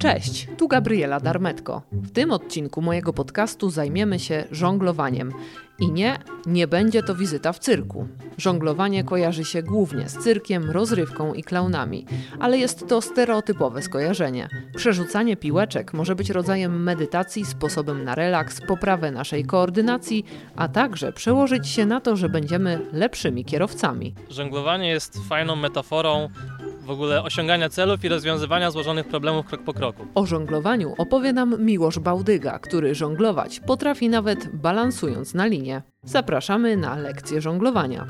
Cześć, tu Gabriela Darmetko. W tym odcinku mojego podcastu zajmiemy się żonglowaniem. I nie, nie będzie to wizyta w cyrku. Żonglowanie kojarzy się głównie z cyrkiem, rozrywką i klaunami, ale jest to stereotypowe skojarzenie. Przerzucanie piłeczek może być rodzajem medytacji, sposobem na relaks, poprawę naszej koordynacji, a także przełożyć się na to, że będziemy lepszymi kierowcami. Żonglowanie jest fajną metaforą w ogóle osiągania celów i rozwiązywania złożonych problemów krok po kroku. O żonglowaniu opowie nam Miłosz Bałdyga, który żonglować potrafi nawet balansując na linie. Zapraszamy na lekcję żonglowania.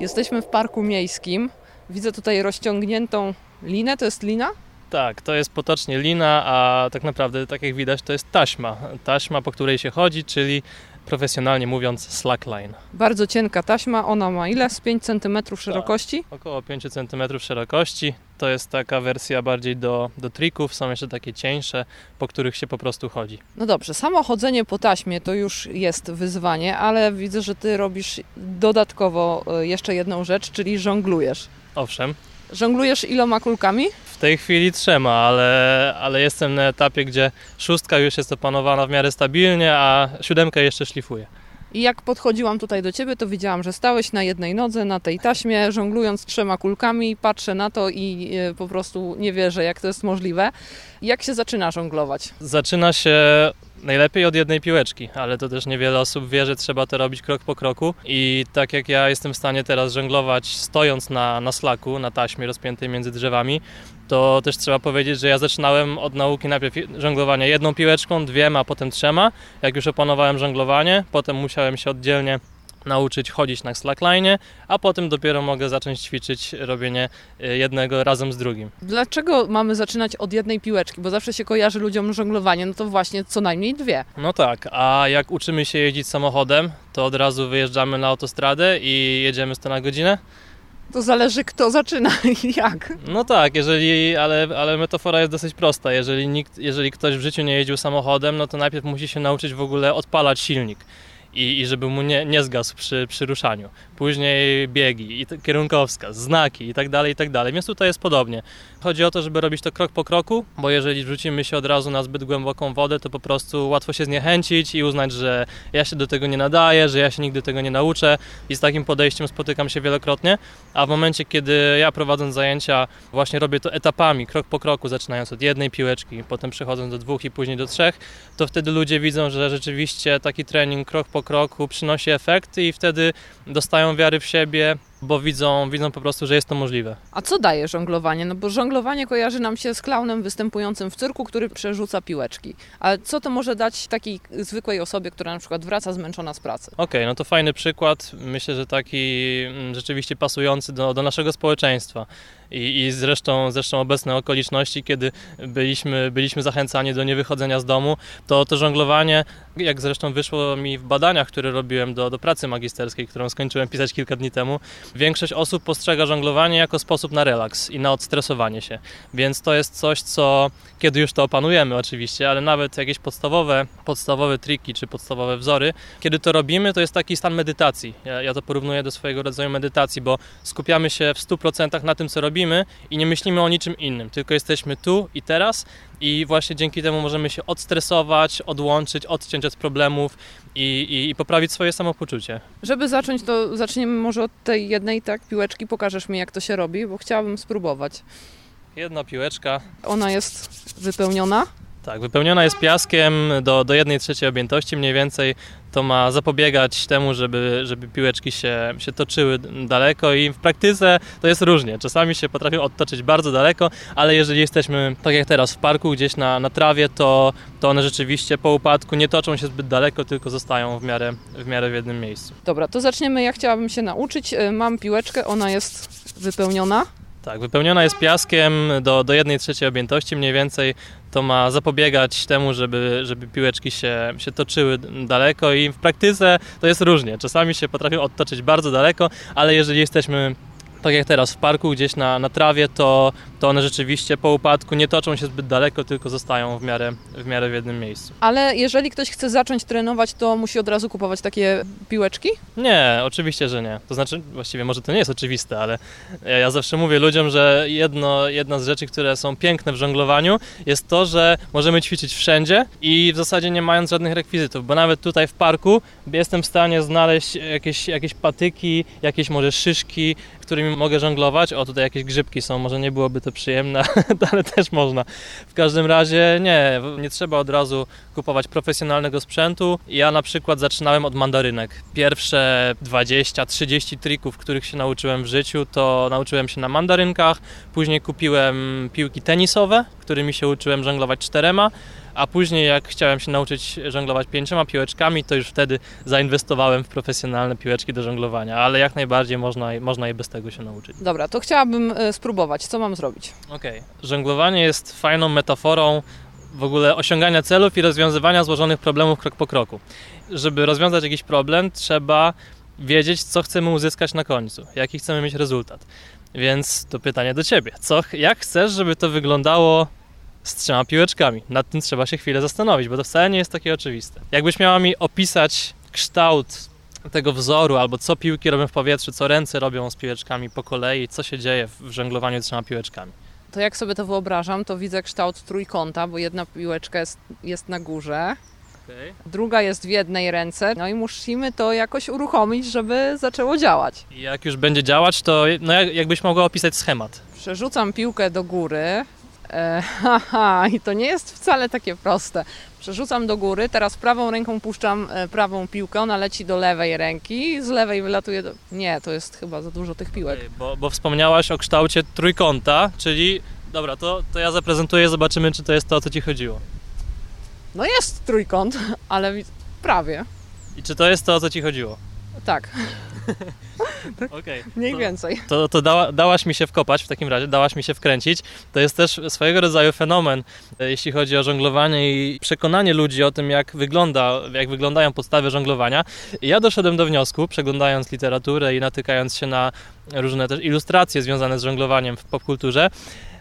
Jesteśmy w parku miejskim. Widzę tutaj rozciągniętą linę. To jest lina? Tak, to jest potocznie lina, a tak naprawdę, tak jak widać, to jest taśma. Taśma, po której się chodzi, czyli profesjonalnie mówiąc slackline. Bardzo cienka taśma, ona ma ile? Z 5 cm szerokości? Tak, około 5 cm szerokości. To jest taka wersja bardziej do, do trików, są jeszcze takie cieńsze, po których się po prostu chodzi. No dobrze, samo chodzenie po taśmie to już jest wyzwanie, ale widzę, że ty robisz dodatkowo e, jeszcze jedną rzecz, czyli żonglujesz. Owszem. Żonglujesz iloma kulkami? W tej chwili trzema, ale, ale jestem na etapie, gdzie szóstka już jest opanowana w miarę stabilnie, a siódemkę jeszcze szlifuję. I jak podchodziłam tutaj do ciebie, to widziałam, że stałeś na jednej nodze, na tej taśmie, żonglując trzema kulkami. Patrzę na to i e, po prostu nie wierzę, jak to jest możliwe. Jak się zaczyna żonglować? Zaczyna się najlepiej od jednej piłeczki, ale to też niewiele osób wie, że trzeba to robić krok po kroku. I tak jak ja jestem w stanie teraz żonglować stojąc na, na slaku, na taśmie rozpiętej między drzewami, to też trzeba powiedzieć, że ja zaczynałem od nauki najpierw żonglowania jedną piłeczką, dwiema, potem trzema. Jak już opanowałem żonglowanie, potem musiałem się oddzielnie nauczyć chodzić na slackline, a potem dopiero mogę zacząć ćwiczyć robienie y, jednego razem z drugim. Dlaczego mamy zaczynać od jednej piłeczki? Bo zawsze się kojarzy ludziom żonglowanie, no to właśnie co najmniej dwie. No tak, a jak uczymy się jeździć samochodem, to od razu wyjeżdżamy na autostradę i jedziemy 100 na godzinę. To zależy kto zaczyna i jak. No tak, jeżeli, ale, ale metafora jest dosyć prosta. Jeżeli, nikt, jeżeli ktoś w życiu nie jeździł samochodem, no to najpierw musi się nauczyć w ogóle odpalać silnik i, i żeby mu nie, nie zgasł przy, przy ruszaniu. Później biegi, i kierunkowskaz, znaki i tak dalej, i tak dalej. Więc tutaj jest podobnie. Chodzi o to, żeby robić to krok po kroku, bo jeżeli wrzucimy się od razu na zbyt głęboką wodę, to po prostu łatwo się zniechęcić i uznać, że ja się do tego nie nadaję, że ja się nigdy tego nie nauczę i z takim podejściem spotykam się wielokrotnie, a w momencie, kiedy ja prowadząc zajęcia właśnie robię to etapami, krok po kroku, zaczynając od jednej piłeczki, potem przechodząc do dwóch i później do trzech, to wtedy ludzie widzą, że rzeczywiście taki trening krok po kroku przynosi efekty i wtedy dostają wiary w siebie, bo widzą, widzą po prostu, że jest to możliwe. A co daje żonglowanie? No bo żonglowanie kojarzy nam się z klaunem występującym w cyrku, który przerzuca piłeczki. Ale co to może dać takiej zwykłej osobie, która na przykład wraca zmęczona z pracy? Okej, okay, no to fajny przykład. Myślę, że taki mm, rzeczywiście pasujący do, do naszego społeczeństwa. I, i zresztą, zresztą obecne okoliczności, kiedy byliśmy, byliśmy zachęcani do niewychodzenia z domu, to to żonglowanie, jak zresztą wyszło mi w badaniach, które robiłem do, do pracy magisterskiej, którą skończyłem pisać kilka dni temu, większość osób postrzega żonglowanie jako sposób na relaks i na odstresowanie się. Więc to jest coś, co kiedy już to opanujemy oczywiście, ale nawet jakieś podstawowe, podstawowe triki czy podstawowe wzory, kiedy to robimy, to jest taki stan medytacji. Ja, ja to porównuję do swojego rodzaju medytacji, bo skupiamy się w 100% na tym, co robimy i nie myślimy o niczym innym, tylko jesteśmy tu i teraz i właśnie dzięki temu możemy się odstresować, odłączyć, odciąć od problemów i, i, i, poprawić swoje samopoczucie. Żeby zacząć, to zaczniemy może od tej jednej tak piłeczki. Pokażesz mi, jak to się robi, bo chciałabym spróbować. Jedna piłeczka. Ona jest wypełniona? Tak, wypełniona jest piaskiem do, do 1 trzeciej objętości mniej więcej. To ma zapobiegać temu, żeby, żeby piłeczki się, się toczyły daleko i w praktyce to jest różnie. Czasami się potrafią odtoczyć bardzo daleko, ale jeżeli jesteśmy, tak jak teraz w parku, gdzieś na, na trawie, to, to one rzeczywiście po upadku nie toczą się zbyt daleko, tylko zostają w miarę, w miarę w jednym miejscu. Dobra, to zaczniemy. Ja chciałabym się nauczyć. Mam piłeczkę, ona jest wypełniona. Tak, wypełniona jest piaskiem do, do 1 trzeciej objętości mniej więcej. To ma zapobiegać temu, żeby, żeby piłeczki się, się toczyły daleko i w praktyce to jest różnie. Czasami się potrafią odtoczyć bardzo daleko, ale jeżeli jesteśmy tak jak teraz w parku, gdzieś na, na trawie, to, to one rzeczywiście po upadku nie toczą się zbyt daleko, tylko zostają w miarę w, miarę w jednym miejscu. Ale jeżeli ktoś chce zacząć trenować, to musi od razu kupować takie piłeczki? Nie, oczywiście, że nie. To znaczy, właściwie może to nie jest oczywiste, ale ja zawsze mówię ludziom, że jedno, jedna z rzeczy, które są piękne w żonglowaniu, jest to, że możemy ćwiczyć wszędzie i w zasadzie nie mając żadnych rekwizytów, bo nawet tutaj w parku jestem w stanie znaleźć jakieś, jakieś patyki, jakieś może szyszki, którymi mogę żonglować. O, tutaj jakieś grzybki są, może nie byłoby to przyjemne, ale też można. W każdym razie nie, nie trzeba od razu kupować profesjonalnego sprzętu. Ja na przykład zaczynałem od mandarynek. Pierwsze 20-30 trików, których się nauczyłem w życiu, to nauczyłem się na mandarynkach. Później kupiłem piłki tenisowe, którymi się uczyłem żonglować czterema a później jak chciałem się nauczyć żonglować pięcioma piłeczkami, to już wtedy zainwestowałem w profesjonalne piłeczki do żonglowania, ale jak najbardziej można, można je bez tego się nauczyć. Dobra, to chciałabym e, spróbować. Co mam zrobić? Okej. Okay. Żonglowanie jest fajną metaforą w ogóle osiągania celów i rozwiązywania złożonych problemów krok po kroku. Żeby rozwiązać jakiś problem, trzeba wiedzieć, co chcemy uzyskać na końcu, jaki chcemy mieć rezultat. Więc to pytanie do Ciebie. Co, jak chcesz, żeby to wyglądało z trzema piłeczkami. Nad tym trzeba się chwilę zastanowić, bo to wcale nie jest takie oczywiste. Jakbyś miała mi opisać kształt tego wzoru, albo co piłki robią w powietrzu, co ręce robią z piłeczkami po kolei, co się dzieje w żonglowaniu trzema piłeczkami. To jak sobie to wyobrażam, to widzę kształt trójkąta, bo jedna piłeczka jest, jest na górze, okay. druga jest w jednej ręce, no i musimy to jakoś uruchomić, żeby zaczęło działać. I jak już będzie działać, to no jakbyś mogła opisać schemat. Przerzucam piłkę do góry, E, haha, i to nie jest wcale takie proste. Przerzucam do góry, teraz prawą ręką puszczam e, prawą piłkę, ona leci do lewej ręki, z lewej wylatuje do... Nie, to jest chyba za dużo tych piłek. Bo, bo wspomniałaś o kształcie trójkąta, czyli... Dobra, to, to ja zaprezentuję, zobaczymy, czy to jest to, o co Ci chodziło. No jest trójkąt, ale prawie. I czy to jest to, o co Ci chodziło? Tak. Okay, Mniej to, więcej. To, to dała, dałaś mi się wkopać w takim razie, dałaś mi się wkręcić. To jest też swojego rodzaju fenomen, e, jeśli chodzi o żonglowanie i przekonanie ludzi o tym, jak, wygląda, jak wyglądają podstawy żonglowania. I ja doszedłem do wniosku, przeglądając literaturę i natykając się na różne też ilustracje związane z żonglowaniem w popkulturze,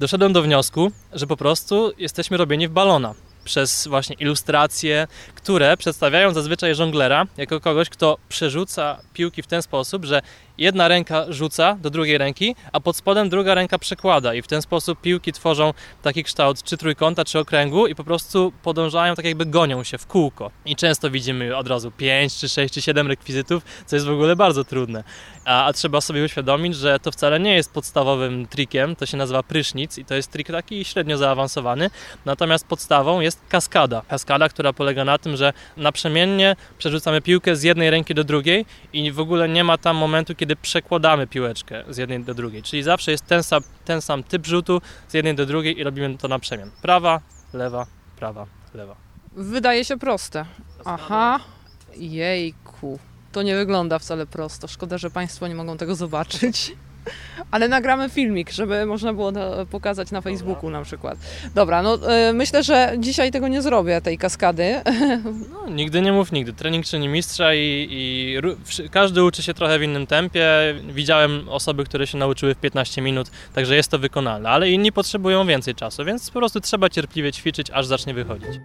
doszedłem do wniosku, że po prostu jesteśmy robieni w balona przez właśnie ilustracje, które przedstawiają zazwyczaj żonglera jako kogoś, kto przerzuca piłki w ten sposób, że jedna ręka rzuca do drugiej ręki, a pod spodem druga ręka przekłada i w ten sposób piłki tworzą taki kształt czy trójkąta, czy okręgu i po prostu podążają, tak jakby gonią się w kółko. I często widzimy od razu 5, czy 6, czy 7 rekwizytów, co jest w ogóle bardzo trudne. A, a trzeba sobie uświadomić, że to wcale nie jest podstawowym trikiem, to się nazywa prysznic i to jest trik taki średnio zaawansowany, natomiast podstawą jest kaskada. Kaskada, która polega na tym, że naprzemiennie przerzucamy piłkę z jednej ręki do drugiej i w ogóle nie ma tam momentu, kiedy kiedy przekładamy piłeczkę z jednej do drugiej. Czyli zawsze jest ten sam, ten sam typ rzutu z jednej do drugiej i robimy to na przemian. Prawa, lewa, prawa, lewa. Wydaje się proste. Aha, jejku. To nie wygląda wcale prosto. Szkoda, że Państwo nie mogą tego zobaczyć. Ale nagramy filmik, żeby można było pokazać na Facebooku Dobra. na przykład. Dobra, no y, myślę, że dzisiaj tego nie zrobię, tej kaskady. No, nigdy nie mów nigdy. Trening czyni mistrza i, i każdy uczy się trochę w innym tempie. Widziałem osoby, które się nauczyły w 15 minut, także jest to wykonalne, ale inni potrzebują więcej czasu, więc po prostu trzeba cierpliwie ćwiczyć, aż zacznie wychodzić.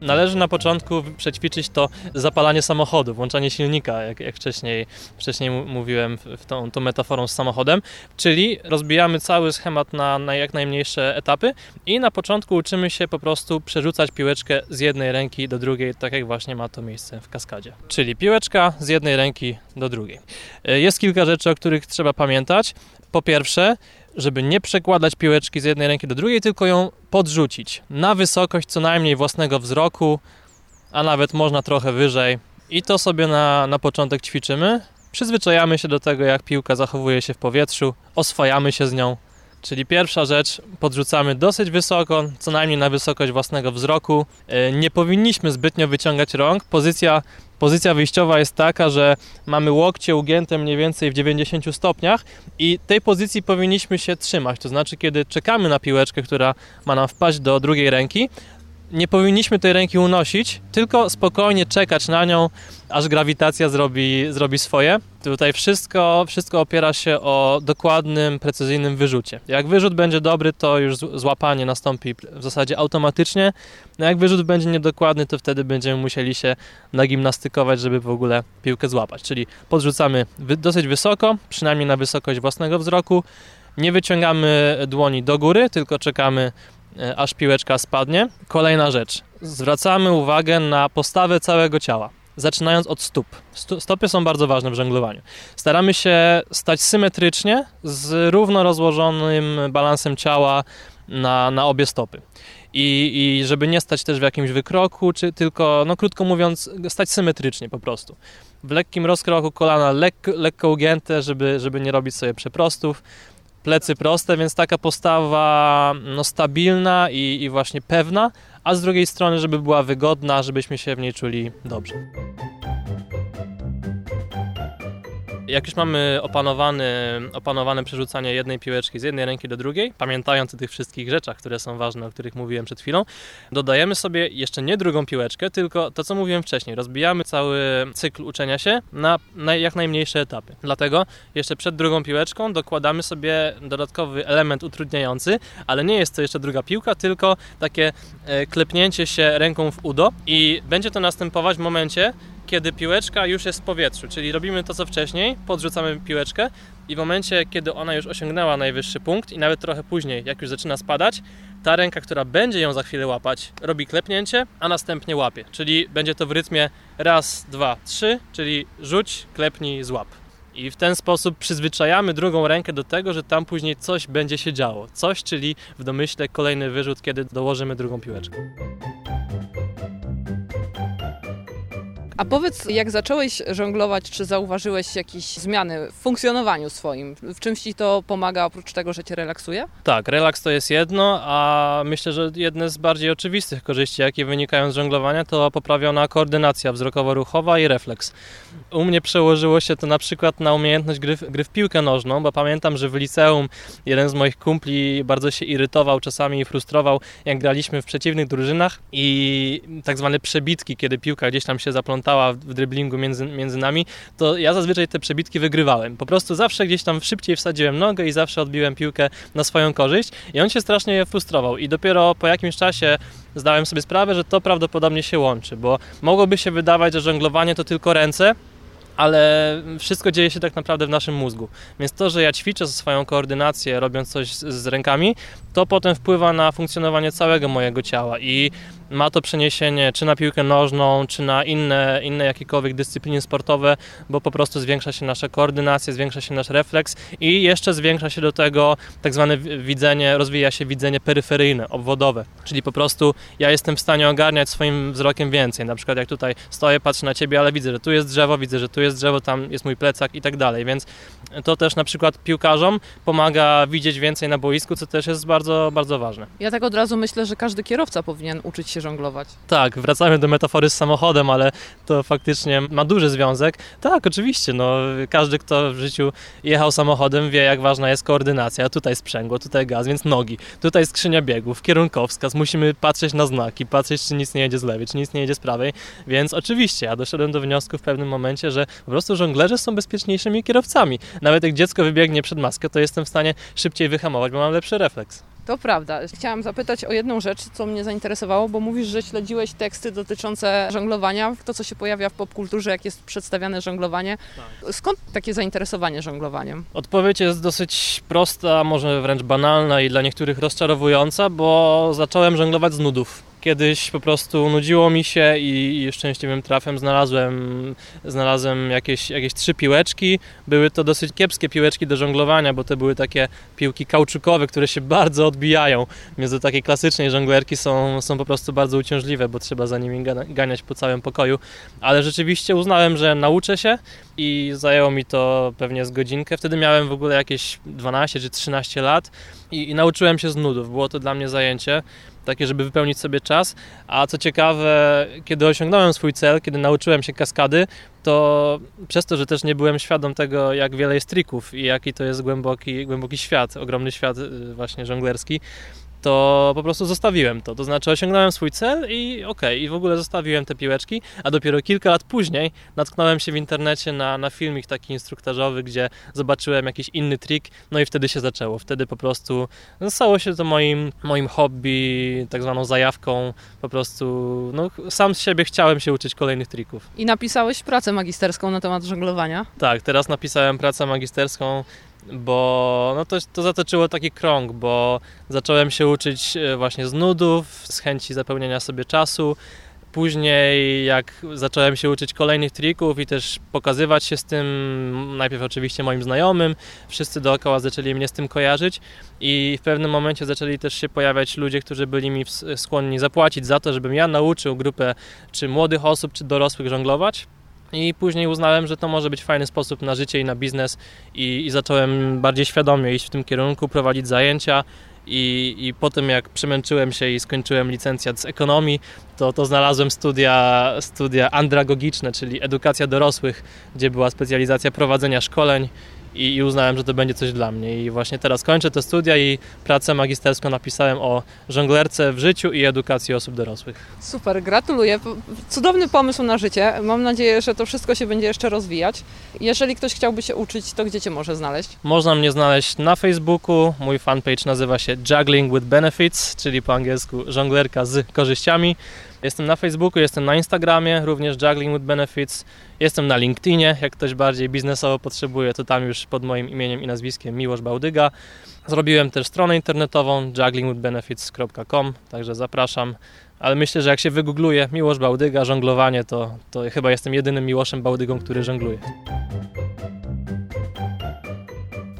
Należy na początku przećwiczyć to zapalanie samochodu, włączanie silnika, jak, jak wcześniej, wcześniej mówiłem w tą, tą metaforą z samochodem, czyli rozbijamy cały schemat na, na jak najmniejsze etapy i na początku uczymy się po prostu przerzucać piłeczkę z jednej ręki do drugiej, tak jak właśnie ma to miejsce w kaskadzie. Czyli piłeczka z jednej ręki do drugiej. E, jest kilka rzeczy, o których trzeba pamiętać. Po pierwsze, żeby nie przekładać piłeczki z jednej ręki do drugiej, tylko ją podrzucić na wysokość co najmniej własnego wzroku, a nawet można trochę wyżej. I to sobie na, na początek ćwiczymy. Przyzwyczajamy się do tego, jak piłka zachowuje się w powietrzu, oswajamy się z nią. Czyli pierwsza rzecz, podrzucamy dosyć wysoko, co najmniej na wysokość własnego wzroku. E, nie powinniśmy zbytnio wyciągać rąk. Pozycja Pozycja wyjściowa jest taka, że mamy łokcie ugięte mniej więcej w 90 stopniach i tej pozycji powinniśmy się trzymać. To znaczy, kiedy czekamy na piłeczkę, która ma nam wpaść do drugiej ręki, nie powinniśmy tej ręki unosić, tylko spokojnie czekać na nią, aż grawitacja zrobi, zrobi swoje. Tutaj wszystko, wszystko opiera się o dokładnym, precyzyjnym wyrzucie. Jak wyrzut będzie dobry, to już złapanie nastąpi w zasadzie automatycznie. No jak wyrzut będzie niedokładny, to wtedy będziemy musieli się nagimnastykować, żeby w ogóle piłkę złapać. Czyli podrzucamy dosyć wysoko, przynajmniej na wysokość własnego wzroku. Nie wyciągamy dłoni do góry, tylko czekamy aż piłeczka spadnie. Kolejna rzecz. Zwracamy uwagę na postawę całego ciała. Zaczynając od stóp. Stopy są bardzo ważne w żonglowaniu. Staramy się stać symetrycznie, z równo rozłożonym balansem ciała na, na obie stopy. I, I żeby nie stać też w jakimś wykroku, czy tylko, no krótko mówiąc, stać symetrycznie po prostu. W lekkim rozkroku kolana lekko, lekko ugięte, żeby, żeby nie robić sobie przeprostów plecy proste, więc taka postawa no, stabilna i, i właśnie pewna, a z drugiej strony, żeby była wygodna, żebyśmy się w niej czuli dobrze. Jak już mamy opanowany, opanowane przerzucanie jednej piłeczki z jednej ręki do drugiej, pamiętając o tych wszystkich rzeczach, które są ważne, o których mówiłem przed chwilą, dodajemy sobie jeszcze nie drugą piłeczkę, tylko to, co mówiłem wcześniej. Rozbijamy cały cykl uczenia się na, na jak najmniejsze etapy. Dlatego jeszcze przed drugą piłeczką dokładamy sobie dodatkowy element utrudniający, ale nie jest to jeszcze druga piłka, tylko takie e, klepnięcie się ręką w udo i będzie to następować w momencie, kiedy piłeczka już jest w powietrzu, czyli robimy to co wcześniej, podrzucamy piłeczkę i w momencie, kiedy ona już osiągnęła najwyższy punkt i nawet trochę później, jak już zaczyna spadać, ta ręka, która będzie ją za chwilę łapać, robi klepnięcie, a następnie łapie. Czyli będzie to w rytmie raz, dwa, trzy, czyli rzuć, klepnij, złap. I w ten sposób przyzwyczajamy drugą rękę do tego, że tam później coś będzie się działo. Coś, czyli w domyśle kolejny wyrzut, kiedy dołożymy drugą piłeczkę. A powiedz, jak zacząłeś żonglować, czy zauważyłeś jakieś zmiany w funkcjonowaniu swoim? W czymś ci to pomaga oprócz tego, że cię relaksuje? Tak, relaks to jest jedno, a myślę, że jedne z bardziej oczywistych korzyści, jakie wynikają z żonglowania, to poprawiona koordynacja wzrokowo-ruchowa i refleks. U mnie przełożyło się to na przykład na umiejętność gry, gry w piłkę nożną, bo pamiętam, że w liceum jeden z moich kumpli bardzo się irytował czasami i frustrował, jak graliśmy w przeciwnych drużynach i tak zwane przebitki, kiedy piłka gdzieś tam się zaplątała w driblingu między, między nami, to ja zazwyczaj te przebitki wygrywałem. Po prostu zawsze gdzieś tam szybciej wsadziłem nogę i zawsze odbiłem piłkę na swoją korzyść i on się strasznie frustrował i dopiero po jakimś czasie zdałem sobie sprawę, że to prawdopodobnie się łączy, bo mogłoby się wydawać, że żonglowanie to tylko ręce, ale wszystko dzieje się tak naprawdę w naszym mózgu. Więc to, że ja ćwiczę swoją koordynację, robiąc coś z, z rękami, to potem wpływa na funkcjonowanie całego mojego ciała i ma to przeniesienie czy na piłkę nożną, czy na inne, inne jakiekolwiek dyscypliny sportowe, bo po prostu zwiększa się nasza koordynacja, zwiększa się nasz refleks i jeszcze zwiększa się do tego tak zwane widzenie, rozwija się widzenie peryferyjne, obwodowe, czyli po prostu ja jestem w stanie ogarniać swoim wzrokiem więcej. Na przykład jak tutaj stoję, patrzę na ciebie, ale widzę, że tu jest drzewo, widzę, że tu jest drzewo, tam jest mój plecak i tak dalej, więc to też na przykład piłkarzom pomaga widzieć więcej na boisku, co też jest bardzo, bardzo ważne. Ja tak od razu myślę, że każdy kierowca powinien uczyć się żonglować. Tak, wracamy do metafory z samochodem, ale to faktycznie ma duży związek. Tak, oczywiście, no, każdy, kto w życiu jechał samochodem, wie, jak ważna jest koordynacja. Tutaj sprzęgło, tutaj gaz, więc nogi. Tutaj skrzynia biegów, kierunkowskaz. Musimy patrzeć na znaki, patrzeć, czy nic nie jedzie z lewej, czy nic nie jedzie z prawej. Więc oczywiście, ja doszedłem do wniosku w pewnym momencie, że po prostu żonglerzy są bezpieczniejszymi kierowcami. Nawet jak dziecko wybiegnie przed maskę, to jestem w stanie szybciej wyhamować, bo mam lepszy refleks. To prawda. Chciałam zapytać o jedną rzecz, co mnie zainteresowało, bo mówisz, że śledziłeś teksty dotyczące żonglowania, to co się pojawia w popkulturze, jak jest przedstawiane żonglowanie. Tak. Skąd takie zainteresowanie żonglowaniem? Odpowiedź jest dosyć prosta, może wręcz banalna i dla niektórych rozczarowująca, bo zacząłem żonglować z nudów. Kiedyś po prostu nudziło mi się i, i szczęśliwym trafem znalazłem, znalazłem jakieś, jakieś trzy piłeczki. Były to dosyć kiepskie piłeczki do żonglowania, bo to były takie piłki kauczukowe, które się bardzo odbijają. Więc do takiej klasycznej żonglerki są, są po prostu bardzo uciążliwe, bo trzeba za nimi ganiać po całym pokoju. Ale rzeczywiście uznałem, że nauczę się i zajęło mi to pewnie z godzinkę. Wtedy miałem w ogóle jakieś 12 czy 13 lat i, i nauczyłem się z nudów. Było to dla mnie zajęcie takie, żeby wypełnić sobie czas. A co ciekawe, kiedy osiągnąłem swój cel, kiedy nauczyłem się kaskady, to przez to, że też nie byłem świadom tego, jak wiele jest trików i jaki to jest głęboki, głęboki świat, ogromny świat y, właśnie żonglerski, to po prostu zostawiłem to. To znaczy osiągnąłem swój cel i okej, okay, i w ogóle zostawiłem te piłeczki, a dopiero kilka lat później natknąłem się w internecie na, na filmik taki instruktażowy, gdzie zobaczyłem jakiś inny trik, no i wtedy się zaczęło. Wtedy po prostu stało się to moim, moim hobby, tak zwaną zajawką, po prostu no, sam z siebie chciałem się uczyć kolejnych trików. I napisałeś pracę magisterską na temat żonglowania? Tak, teraz napisałem pracę magisterską bo no to, to zatoczyło taki krąg, bo zacząłem się uczyć e, właśnie z nudów, z chęci zapełnienia sobie czasu. Później, jak zacząłem się uczyć kolejnych trików i też pokazywać się z tym, najpierw oczywiście moim znajomym, wszyscy dookoła zaczęli mnie z tym kojarzyć i w pewnym momencie zaczęli też się pojawiać ludzie, którzy byli mi skłonni zapłacić za to, żebym ja nauczył grupę czy młodych osób, czy dorosłych żonglować. I później uznałem, że to może być fajny sposób na życie i na biznes i, i zacząłem bardziej świadomie iść w tym kierunku, prowadzić zajęcia i, i po tym jak przemęczyłem się i skończyłem licencjat z ekonomii, to, to znalazłem studia, studia andragogiczne, czyli edukacja dorosłych, gdzie była specjalizacja prowadzenia szkoleń i, i, uznałem, że to będzie coś dla mnie. I właśnie teraz kończę te studia i pracę magisterską napisałem o żonglerce w życiu i edukacji osób dorosłych. Super, gratuluję. Cudowny pomysł na życie. Mam nadzieję, że to wszystko się będzie jeszcze rozwijać. Jeżeli ktoś chciałby się uczyć, to gdzie Cię może znaleźć? Można mnie znaleźć na Facebooku. Mój fanpage nazywa się Juggling with Benefits, czyli po angielsku żonglerka z korzyściami. Jestem na Facebooku, jestem na Instagramie, również Juggling with Benefits. Jestem na LinkedInie, jak ktoś bardziej biznesowo potrzebuje, to tam już pod moim imieniem i nazwiskiem Miłosz Bałdyga. Zrobiłem też stronę internetową jugglingwithbenefits.com, także zapraszam. Ale myślę, że jak się wygoogluje Miłosz Bałdyga, żonglowanie, to, to chyba jestem jedynym Miłoszem Bałdygą, który żongluje.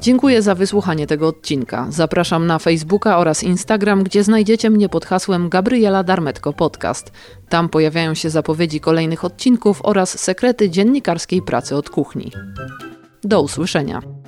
Dziękuję za wysłuchanie tego odcinka. Zapraszam na Facebooka oraz Instagram, gdzie znajdziecie mnie pod hasłem Gabriela Darmetko Podcast. Tam pojawiają się zapowiedzi kolejnych odcinków oraz sekrety dziennikarskiej pracy od kuchni. Do usłyszenia.